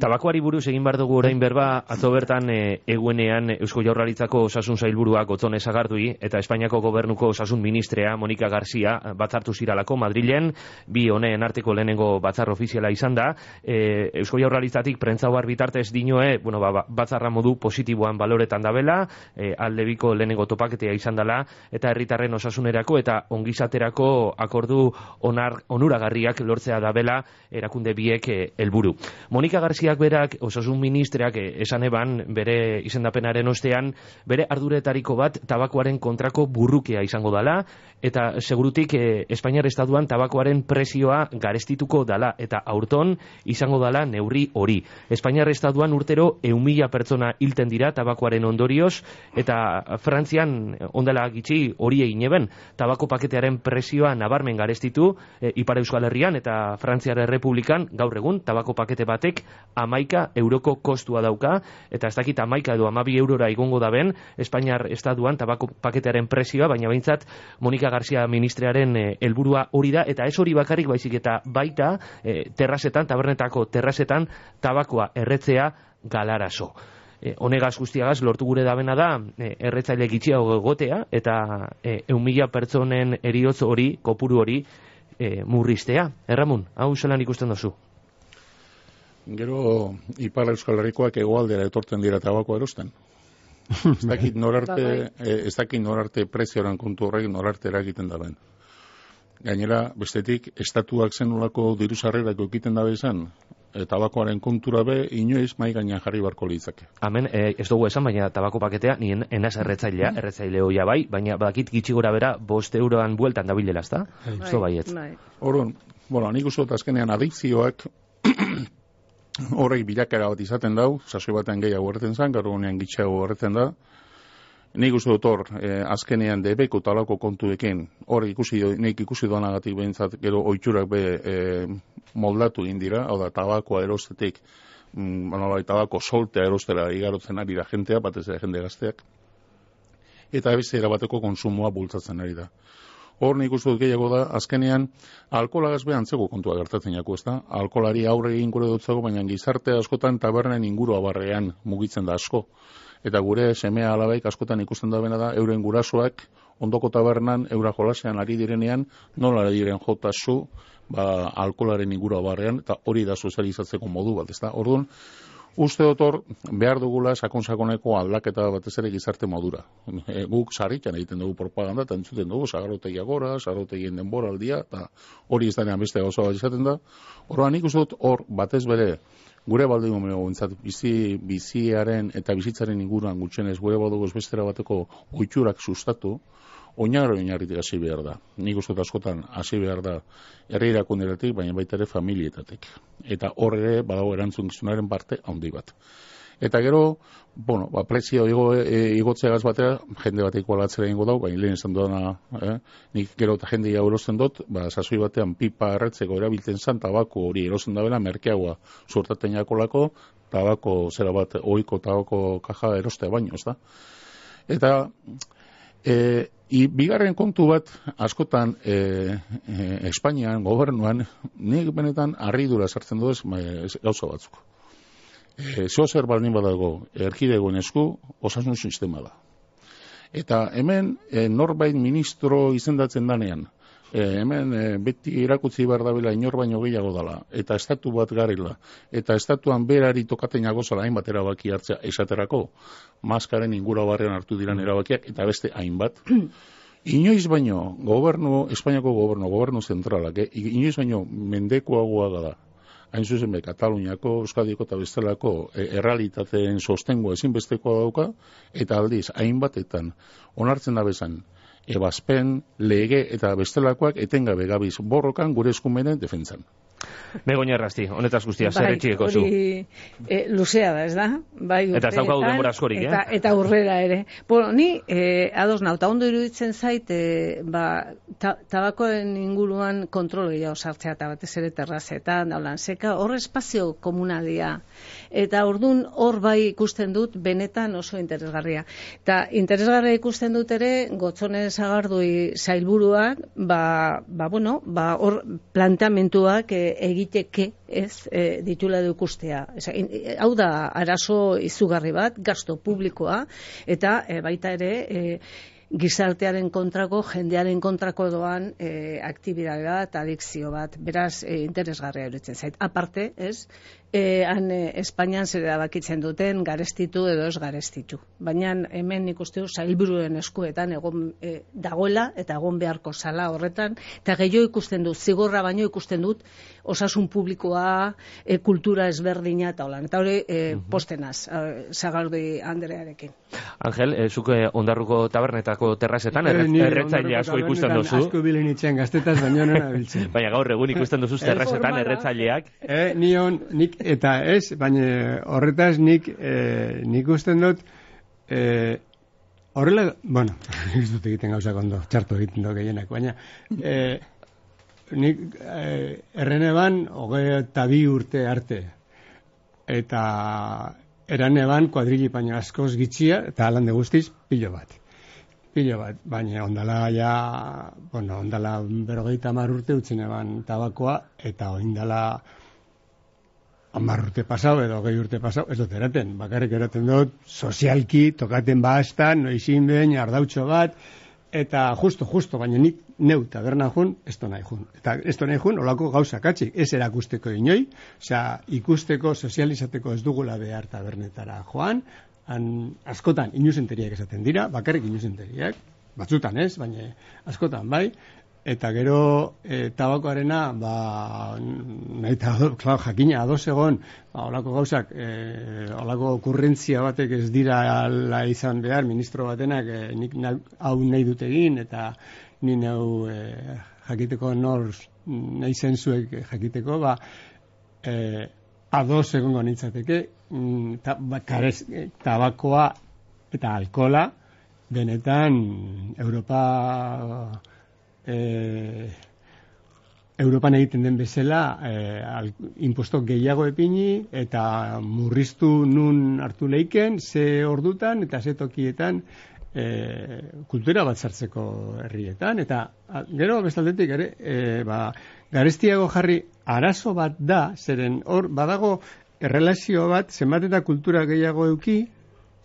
Tabakoari buruz egin behar dugu orain berba, atzo bertan e, eguenean Eusko Jaurlaritzako osasun zailburuak otzon ezagardui, eta Espainiako gobernuko osasun ministrea, Monika Garcia, batzartu ziralako Madrilen, bi honeen arteko lehenengo batzar ofiziala izan da, e, Eusko Jaurlaritzatik prentza bitartez dinoe, bueno, ba, ba, batzarra modu positiboan baloretan dabela, e, aldebiko lehenengo topaketea izan dela, eta herritarren osasunerako eta ongizaterako akordu onar, onuragarriak lortzea dabela erakunde biek helburu. Monika Garziak berak, osasun ministreak e, esan eban, bere izendapenaren ostean, bere arduretariko bat tabakoaren kontrako burrukea izango dala, eta segurutik e, Espainiar Estaduan tabakoaren presioa garestituko dala, eta aurton izango dala neurri hori. Espainiar Estaduan urtero eumila pertsona hilten dira tabakoaren ondorioz, eta Frantzian ondela gitxi hori egin eben, tabako paketearen presioa nabarmen garestitu e, Ipar Euskal Herrian eta Frantziar Republikan gaur egun tabako pakete batek amaika euroko kostua dauka, eta ez dakit amaika edo amabi eurora igongo da ben, Espainiar Estaduan tabako paketearen presioa, baina behintzat Monika Garcia ministrearen eh, helburua hori da, eta ez hori bakarrik baizik eta baita e, terrasetan, tabernetako terrasetan tabakoa erretzea galaraso. E, honegaz guztiagaz lortu gure dabena da e, erretzaile gitxiago egotea eta e, eumila pertsonen eriotz hori, kopuru hori e, murriztea. Erramun, hau zelan ikusten dozu? Gero, Ipar Euskal Herrikoak egoaldera etortzen dira tabako erosten. ez dakit norarte, ez dakit norarte prezioran kontu horrek norarte eragiten da ben. Gainera, bestetik, estatuak zenulako diru sarrerako egiten dabe izan, e, tabakoaren kontura be, inoiz mai gainean jarri barko litzake. Hemen, e, ez dugu esan, baina tabako paketea, nien enaz erretzailea, erretzaile hoia bai, baina badakit gitxi gora bera, bost euroan bueltan da bilela, ezta? Ez bai, ez. Orduan, bueno, nik uste azkenean adikzioak horrek bilakera bat izaten dau, sasoi batean gehiago horretzen zan, gaur gunean gitxago horretzen da, Nik uste dut hor, eh, azkenean debeko talako kontuekin, hor ikusi, nik ikusi doanagatik behintzat, gero oitxurak be eh, moldatu indira, hau da, tabakoa erostetik, mm, bai, tabako soltea erostera igarotzen ari da jentea, batez ere jende gazteak, eta beste erabateko konsumoa bultzatzen ari da. Hor nik uste dut gehiago da, azkenean, alkola gazbe antzeko kontua gertatzen jako, ez da? Alkolari aurre egin gure dutzago, baina gizarte askotan tabernen ingurua barrean mugitzen da asko eta gure semea alabaik askotan ikusten da bena da euren gurasoak ondoko tabernan eura jolasean ari direnean nola ari diren jota zu ba, alkolaren ingura barrean eta hori da sozializatzeko modu bat, ezta? Orduan, uste dotor behar dugula sakon-sakoneko aldaketa batez ere gizarte modura. E, guk sarritan egiten dugu propaganda eta entzuten dugu sagarrotegia gora, sagarrotegien denbora aldia, eta hori ez denean beste gauza bat izaten da. Horroan nik uste dut hor batez bere gure baldin gomeno bizi, biziaren eta bizitzaren inguruan gutxenez gure baldugu bestera bateko oitxurak sustatu, oinarro oinarritik hasi behar da. Nik uste askotan hasi behar da herri irakunderatik, baina baita ere familietatik. Eta horre badago erantzun parte handi bat. Eta gero, bueno, ba, prezio igo, e, igotzea gaz batera, jende bat ikualatzera ingo dau, baina lehen esan duena, eh? nik gero eta jende jau erosten dut, ba, sasoi batean pipa erretzeko erabiltzen zan, tabako hori erosten da bela, merkeagoa suertaten jakolako, tabako zera bat, oiko tabako kaja erostea baino, ez da? Eta, e, i, bigarren kontu bat, askotan, e, e, Espainian, gobernuan, nik benetan arridura sartzen du ez, gauza batzuk e, zeo zer baldin badago erkidegoen esku osasun sistema da. Eta hemen e, norbait ministro izendatzen danean, e, hemen e, beti irakutzi behar da bila inor baino gehiago dela, eta estatu bat garela, eta estatuan berari tokaten jagozala hainbat erabaki hartzea esaterako, maskaren ingura barrean hartu diran erabakiak, eta beste hainbat. Inoiz baino, gobernu, Espainiako gobernu, gobernu zentralak, eh? inoiz baino mendekoagoa da, hain zuzen be, Kataluniako, Euskadiko eta bestelako e, errealitateen sostengo ezinbestekoa dauka, eta aldiz, hainbatetan, onartzen da bezan, ebazpen, lege eta bestelakoak etengabe gabiz borrokan gure eskumenen defentzan. Begoña Errasti, honetaz guztia, bai, zer etxieko zu? E, luzea da, ez da? Bai, eta ez daukau denbora askorik, eta, eh? Eta urrera ere. Bueno, ni, e, ados nauta, ondo iruditzen zait, e, ba, ta, tabakoen inguruan kontrol gehiago sartzea, eta batez ere terrazetan, daulan, seka, hor espazio komunalia. Eta ordun hor bai ikusten dut, benetan oso interesgarria. Eta interesgarria ikusten dut ere, gotzonez agardui zailburuak, ba, ba, bueno, ba, hor planteamentuak, e, egiteke ez e, ditula du ikustea. Eza, in, e, hau da arazo izugarri bat, gasto publikoa, eta e, baita ere e, gizartearen kontrako, jendearen kontrako doan e, aktibidade bat, adikzio bat, beraz e, interesgarria erutzen zait. Aparte, ez, e, han e, Espainian zer bakitzen duten garestitu edo ez garestitu. Baina hemen ikustu zailburuen eskuetan egon e, dagoela eta egon beharko sala horretan, eta gehiago ikusten dut, zigorra baino ikusten dut, osasun publikoa, e, kultura ezberdina eta holan. Eta hori e, postenaz, e, zagardi Andrearekin. Angel, e, zuk e, ondarruko tabernetako terrazetan, Eh, ni erretzaile asko ikusten duzu. Asko bilen itxean gaztetaz, baina nena biltzen. Baina gaur egun ikusten duzu terrazetan erretzaileak. Eh, nion, nik, eta ez, baina horretaz nik, eh, nik usten dut, eh, horrela, bueno, ez dut egiten gauzak ondo, txarto egiten dut gehienak, baina, eh, nik, eh, erreneban, hogei eta bi urte arte, eta eraneban kuadrili baina askoz gitxia, eta alande guztiz, pilo bat. Pilo bat, baina ondala ja, bueno, ondala berrogeita hamar urte utzen eban tabakoa, eta oindala hamar urte pasau edo gehi urte pasau, ez dut eraten, bakarrik eraten dut, sozialki, tokaten bastan, noizin behin, ardautxo bat, eta justo, justo, baina nik neu taberna jun, ez do nahi jun. Eta ez do nahi jun, olako gauza katxik, ez erakusteko inoi, osea, ikusteko, sozializateko ez dugula behar tabernetara joan, han, askotan inusenteriak esaten dira, bakarrik inusenteriak, batzutan ez, baina askotan bai, eta gero e, tabakoarena ba nahi eta klar, jakina ados egon ba, olako gauzak e, olako okurrentzia batek ez dira ala izan behar ministro batenak e, nik hau nahi dut egin eta ni nau e, jakiteko nor nahi zenzuek jakiteko ba e, ados egongo nintzateke mm, ta, ba, karez, tabakoa eta alkola benetan Europa e, Europan egiten den bezala e, al, imposto gehiago epini eta murriztu nun hartu leiken, ze ordutan eta ze tokietan e, kultura bat sartzeko herrietan. Eta a, gero bestaldetik ere e, ba, garestiago jarri arazo bat da zeren hor badago errelazio bat zenbat eta kultura gehiago euki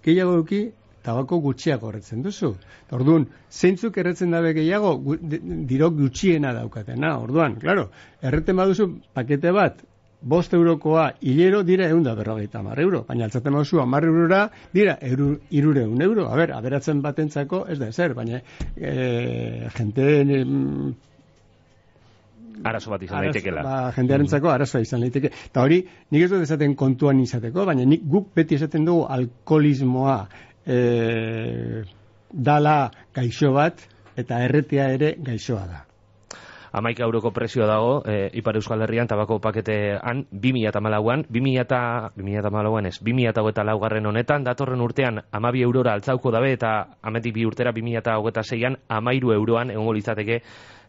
gehiago euki tabako gutxiago horretzen duzu. Orduan, zeintzuk erretzen dabe gehiago, gu, di- diro gutxiena daukatena. Orduan, claro, erreten baduzu pakete bat, bost eurokoa hilero dira eunda berrogeita hamar euro. Baina altzaten baduzu hamar eurora dira euro, irureun euro. A ber, aberatzen batentzako ez da ezer, baina e, jenteen em, Arazo bat izan daitekela. Ba, jendearentzako arazoa izan daiteke. Eta hori, nik ez dut esaten kontuan izateko, baina nik guk beti esaten dugu alkoholismoa e, dala gaixo bat, eta erretea ere gaixoa da. Amaika euroko prezioa dago, e, Ipar Euskal Herrian tabako paketean 2008an, 2008an ez, 2008 laugarren honetan, datorren urtean amabi eurora altzauko dabe eta ametik bi urtera 2008an amairu euroan egongo litzateke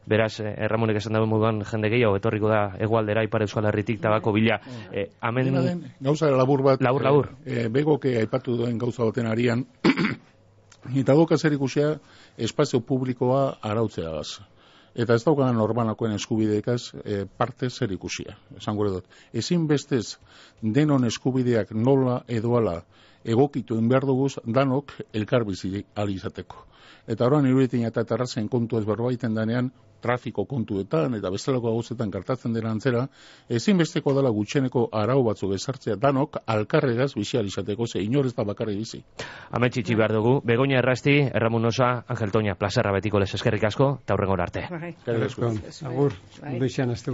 Beraz, eh, Erramonek esan dago moduan jende gehiago, etorriko da egualdera Ipar Euskal Herritik tabako bila. Eh, amen, den, gauza labur bat, Labur, labur. E, e, begoke aipatu duen gauza baten arian, eta doka zer ikusia espazio publikoa arautzeagaz. Eta ez daukana normalakoen eskubideekaz e, parte zer ikusia. Esan gure dut. Ezin bestez denon eskubideak nola edoala egokitu behar duguz danok elkarbizi ali izateko. Eta orain iruditin eta terrazen kontu ez berbaiten danean, trafiko kontuetan eta bestelako gauzetan kartatzen dela antzera, ezinbesteko dela gutxeneko arau batzuk ezartzea danok alkarregaz bizi ahal izateko, ze inor ez da bakarri bizi. Amen txitsi behar dugu. Begoña Errasti, Erramun Osa, Angel Toña, plazerra betiko les eskerrik asko, eta hurrengora arte. Bai. Eskerrik asko. Agur, Bai. ondo izan azte